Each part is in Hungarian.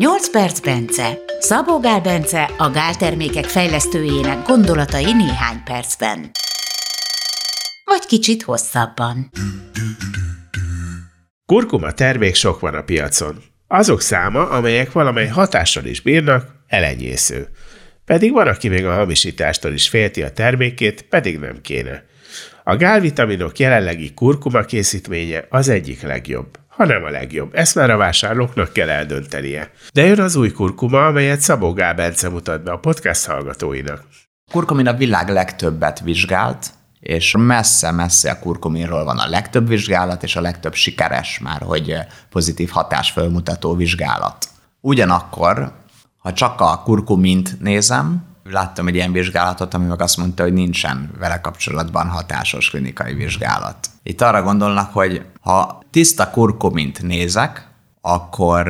8 perc Bence. Szabó Gál Bence a gáltermékek fejlesztőjének gondolatai néhány percben. Vagy kicsit hosszabban. Kurkuma termék sok van a piacon. Azok száma, amelyek valamely hatással is bírnak, elenyésző. Pedig van, aki még a hamisítástól is félti a termékét, pedig nem kéne. A gálvitaminok jelenlegi kurkuma készítménye az egyik legjobb hanem a legjobb. Ezt már a vásárlóknak kell eldöntenie. De jön az új kurkuma, amelyet Szabó Gál Bence mutat be a podcast hallgatóinak. Kurkumin a világ legtöbbet vizsgált, és messze-messze a kurkuminról van a legtöbb vizsgálat, és a legtöbb sikeres már, hogy pozitív hatás fölmutató vizsgálat. Ugyanakkor, ha csak a kurkumint nézem, láttam egy ilyen vizsgálatot, ami meg azt mondta, hogy nincsen vele kapcsolatban hatásos klinikai vizsgálat. Itt arra gondolnak, hogy ha tiszta kurkumint nézek, akkor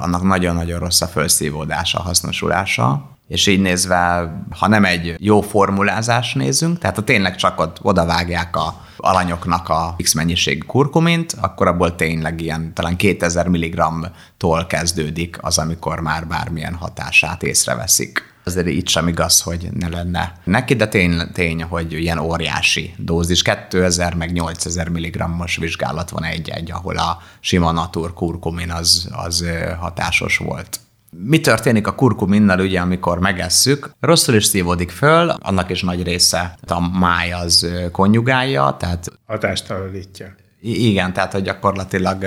annak nagyon-nagyon rossz a felszívódása, hasznosulása, és így nézve, ha nem egy jó formulázás nézünk, tehát ha tényleg csak ott odavágják a alanyoknak a X mennyiség kurkumint, akkor abból tényleg ilyen talán 2000 mg-tól kezdődik az, amikor már bármilyen hatását észreveszik azért itt sem igaz, hogy ne lenne neki, de tény, tény hogy ilyen óriási dózis, 2000 meg 8000 mg-os vizsgálat van egy-egy, ahol a sima natur kurkumin az, az hatásos volt. Mi történik a kurkuminnal, ugye, amikor megesszük? Rosszul is szívódik föl, annak is nagy része a máj az konjugálja, tehát... Hatástalanítja. Igen, tehát hogy gyakorlatilag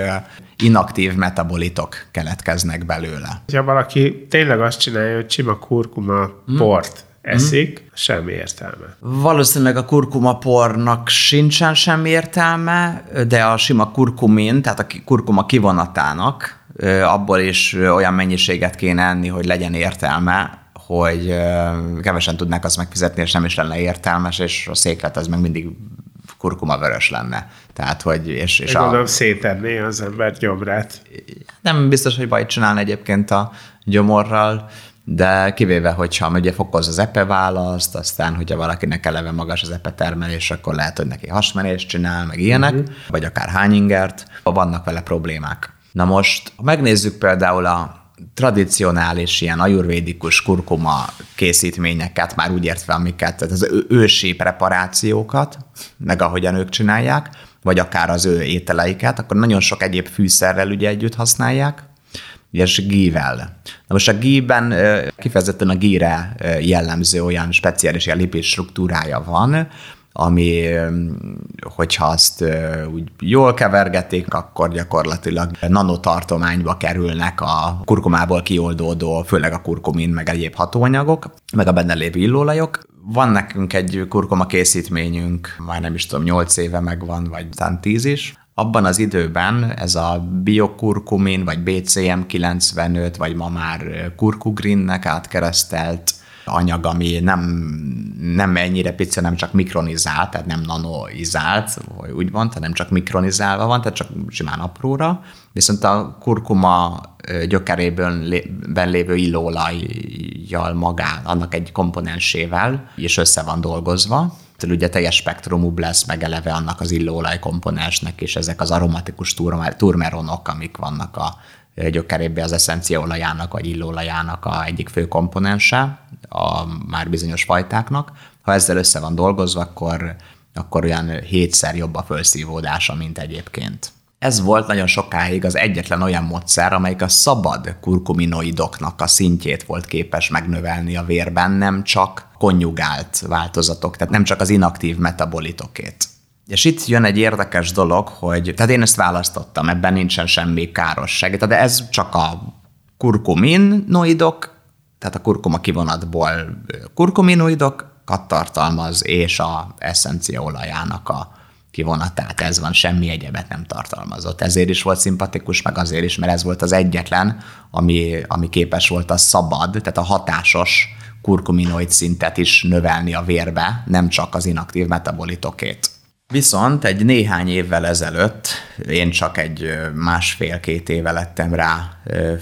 inaktív metabolitok keletkeznek belőle. Ha valaki tényleg azt csinálja, hogy sima kurkuma hmm. port eszik, hmm. semmi értelme. Valószínűleg a kurkuma pornak sincsen semmi értelme, de a sima kurkumin, tehát a kurkuma kivonatának abból is olyan mennyiséget kéne enni, hogy legyen értelme, hogy kevesen tudnák azt megfizetni, és nem is lenne értelmes, és a széklet az meg mindig kurkuma vörös lenne. Tehát, hogy... És, és a... Gondolom szétenné az ember gyomrát. Nem biztos, hogy bajt csinálna egyébként a gyomorral, de kivéve, hogyha ugye fokoz az epe választ, aztán, hogyha valakinek eleve magas az epe termelés, akkor lehet, hogy neki hasmenést csinál, meg ilyenek, uh-huh. vagy akár hányingert, vannak vele problémák. Na most, ha megnézzük például a tradicionális ilyen ajurvédikus kurkuma készítményeket, már úgy értve, amiket, tehát az ősi preparációkat, meg ahogyan ők csinálják, vagy akár az ő ételeiket, akkor nagyon sok egyéb fűszerrel ugye együtt használják, és gível. Na most a gíben kifejezetten a gíre jellemző olyan speciális ilyen lipid struktúrája van, ami, hogyha azt úgy jól kevergetik, akkor gyakorlatilag nanotartományba kerülnek a kurkumából kioldódó, főleg a kurkumin, meg egyéb hatóanyagok, meg a benne lévő illóolajok. Van nekünk egy kurkuma készítményünk, már nem is tudom, 8 éve megvan, vagy talán 10 is, abban az időben ez a biokurkumin, vagy BCM95, vagy ma már kurkugrinnek átkeresztelt anyag, ami nem, nem ennyire pici, nem csak mikronizált, tehát nem nanoizált, vagy úgy van, tehát nem csak mikronizálva van, tehát csak simán apróra, viszont a kurkuma gyökerében lévő illóolajjal magán, annak egy komponensével is össze van dolgozva, tehát ugye teljes spektrumú lesz meg eleve annak az illóolaj komponensnek, és ezek az aromatikus turmeronok, amik vannak a gyökerébe az eszenciaolajának vagy illóolajának a egyik fő komponense a már bizonyos fajtáknak. Ha ezzel össze van dolgozva, akkor, akkor olyan hétszer jobb a felszívódása, mint egyébként. Ez volt nagyon sokáig az egyetlen olyan módszer, amelyik a szabad kurkuminoidoknak a szintjét volt képes megnövelni a vérben, nem csak konjugált változatok, tehát nem csak az inaktív metabolitokét. És itt jön egy érdekes dolog, hogy, tehát én ezt választottam, ebben nincsen semmi károsság, de ez csak a kurkuminoidok, tehát a kurkuma kivonatból kurkuminoidokat tartalmaz, és a eszencia olajának a kivonatát, ez van, semmi egyebet nem tartalmazott. Ezért is volt szimpatikus, meg azért is, mert ez volt az egyetlen, ami, ami képes volt a szabad, tehát a hatásos kurkuminoid szintet is növelni a vérbe, nem csak az inaktív metabolitokét. Viszont egy néhány évvel ezelőtt, én csak egy másfél-két éve lettem rá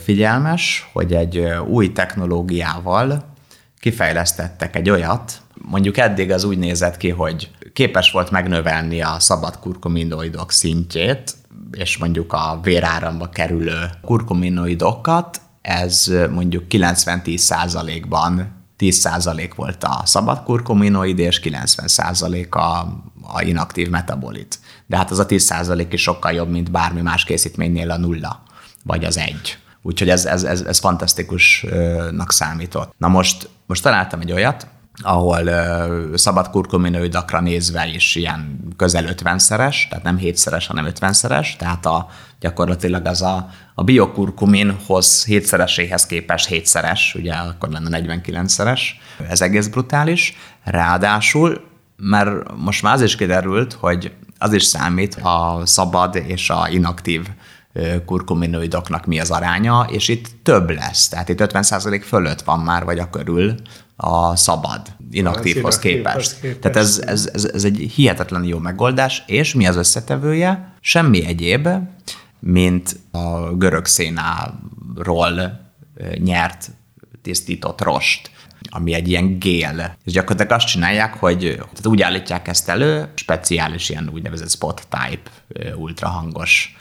figyelmes, hogy egy új technológiával kifejlesztettek egy olyat, mondjuk eddig az úgy nézett ki, hogy képes volt megnövelni a szabad kurkuminoidok szintjét, és mondjuk a véráramba kerülő kurkuminoidokat ez mondjuk 90-10 százalékban 10% volt a szabad kurkuminoid, és 90% a, a inaktív metabolit. De hát az a 10% is sokkal jobb, mint bármi más készítménynél a nulla, vagy az egy. Úgyhogy ez, ez, ez, ez fantasztikusnak számított. Na most, most találtam egy olyat, ahol uh, szabad kurkuminoidakra nézve is ilyen közel 50-szeres, tehát nem 7-szeres, hanem 50-szeres, tehát a, gyakorlatilag az a, a biokurkuminhoz 7-szereséhez képest 7-szeres, ugye akkor lenne 49-szeres, ez egész brutális. Ráadásul, mert most már az is kiderült, hogy az is számít a szabad és a inaktív kurkuminoidoknak mi az aránya, és itt több lesz. Tehát itt 50% fölött van már, vagy a körül a szabad inaktívhoz képest. képest. Tehát ez, ez, ez, ez egy hihetetlen jó megoldás, és mi az összetevője? Semmi egyéb, mint a görög szénáról nyert tisztított rost ami egy ilyen gél. És gyakorlatilag azt csinálják, hogy tehát úgy állítják ezt elő, speciális ilyen úgynevezett spot type ultrahangos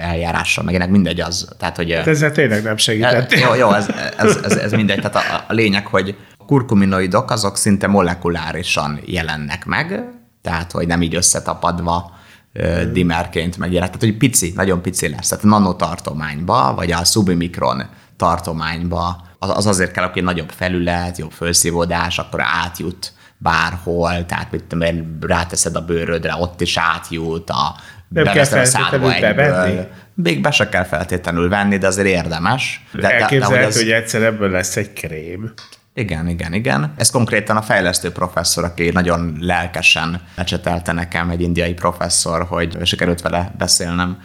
eljárással, meg ennek mindegy az. Tehát, hogy, hát ezzel tényleg nem segített. Jó, jó ez, ez, ez, ez mindegy. Tehát a, a lényeg, hogy kurkuminoidok azok szinte molekulárisan jelennek meg, tehát, hogy nem így összetapadva hmm. dimerként megjelent. Tehát, hogy pici, nagyon pici lesz. Tehát nanotartományba, vagy a submikron tartományba az azért kell, hogy nagyobb felület, jobb felszívódás, akkor átjut bárhol, tehát mit tudom én, ráteszed a bőrödre, ott is átjut, a nem kell feltétlenül bevenni? Még be se kell feltétlenül venni, de azért érdemes. De, Elképzelhető, de, de, hogy, ez... hogy egyszer ebből lesz egy krém. Igen, igen, igen. Ez konkrétan a fejlesztő professzor, aki nagyon lelkesen lecsetelte nekem, egy indiai professzor, hogy sikerült vele beszélnem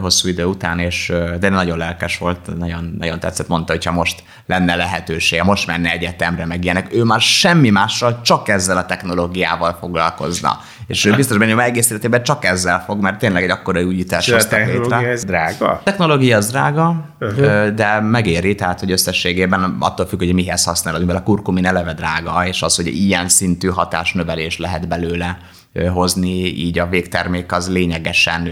hosszú idő után, és, de nagyon lelkes volt, nagyon, nagyon tetszett, mondta, hogy ha most lenne lehetősége, most menne egyetemre, meg ilyenek, ő már semmi mással, csak ezzel a technológiával foglalkozna. És ő biztos benne, hogy egész életében csak ezzel fog, mert tényleg egy akkora újítás hoztak létre. A technológia ez drága? A technológia az drága, uh-huh. de megéri, tehát hogy összességében attól függ, hogy mihez használod, mivel a kurkumin eleve drága, és az, hogy ilyen szintű hatásnövelés lehet belőle hozni, így a végtermék az lényegesen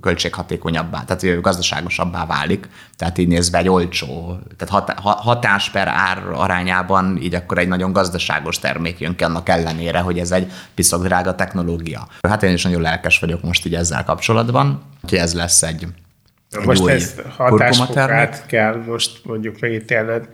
költséghatékonyabbá, tehát gazdaságosabbá válik. Tehát így nézve egy olcsó, tehát hatás per ár arányában így akkor egy nagyon gazdaságos termék jön ki annak ellenére, hogy ez egy piszok drága technológia. Hát én is nagyon lelkes vagyok most így ezzel kapcsolatban, hogy ez lesz egy, most ezt hatásfokát kell most mondjuk megítélned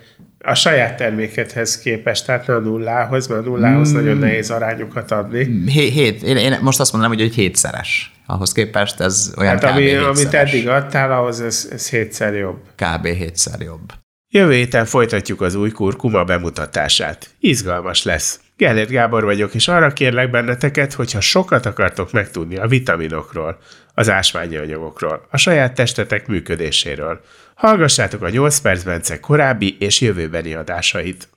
a saját termékedhez képest, tehát a nullához, mert a nullához mm. nagyon nehéz arányokat adni. Hét, hét. Én, én most azt mondanám, hogy egy hétszeres. Ahhoz képest ez olyan hát ami, amit eddig adtál, ahhoz ez, ez hétszer jobb. Kb. hétszer jobb. Jövő héten folytatjuk az új kurkuma bemutatását. Izgalmas lesz. Gellért Gábor vagyok, és arra kérlek benneteket, hogyha sokat akartok megtudni a vitaminokról, az ásványi anyagokról, a saját testetek működéséről, hallgassátok a 8 perc Bence korábbi és jövőbeni adásait.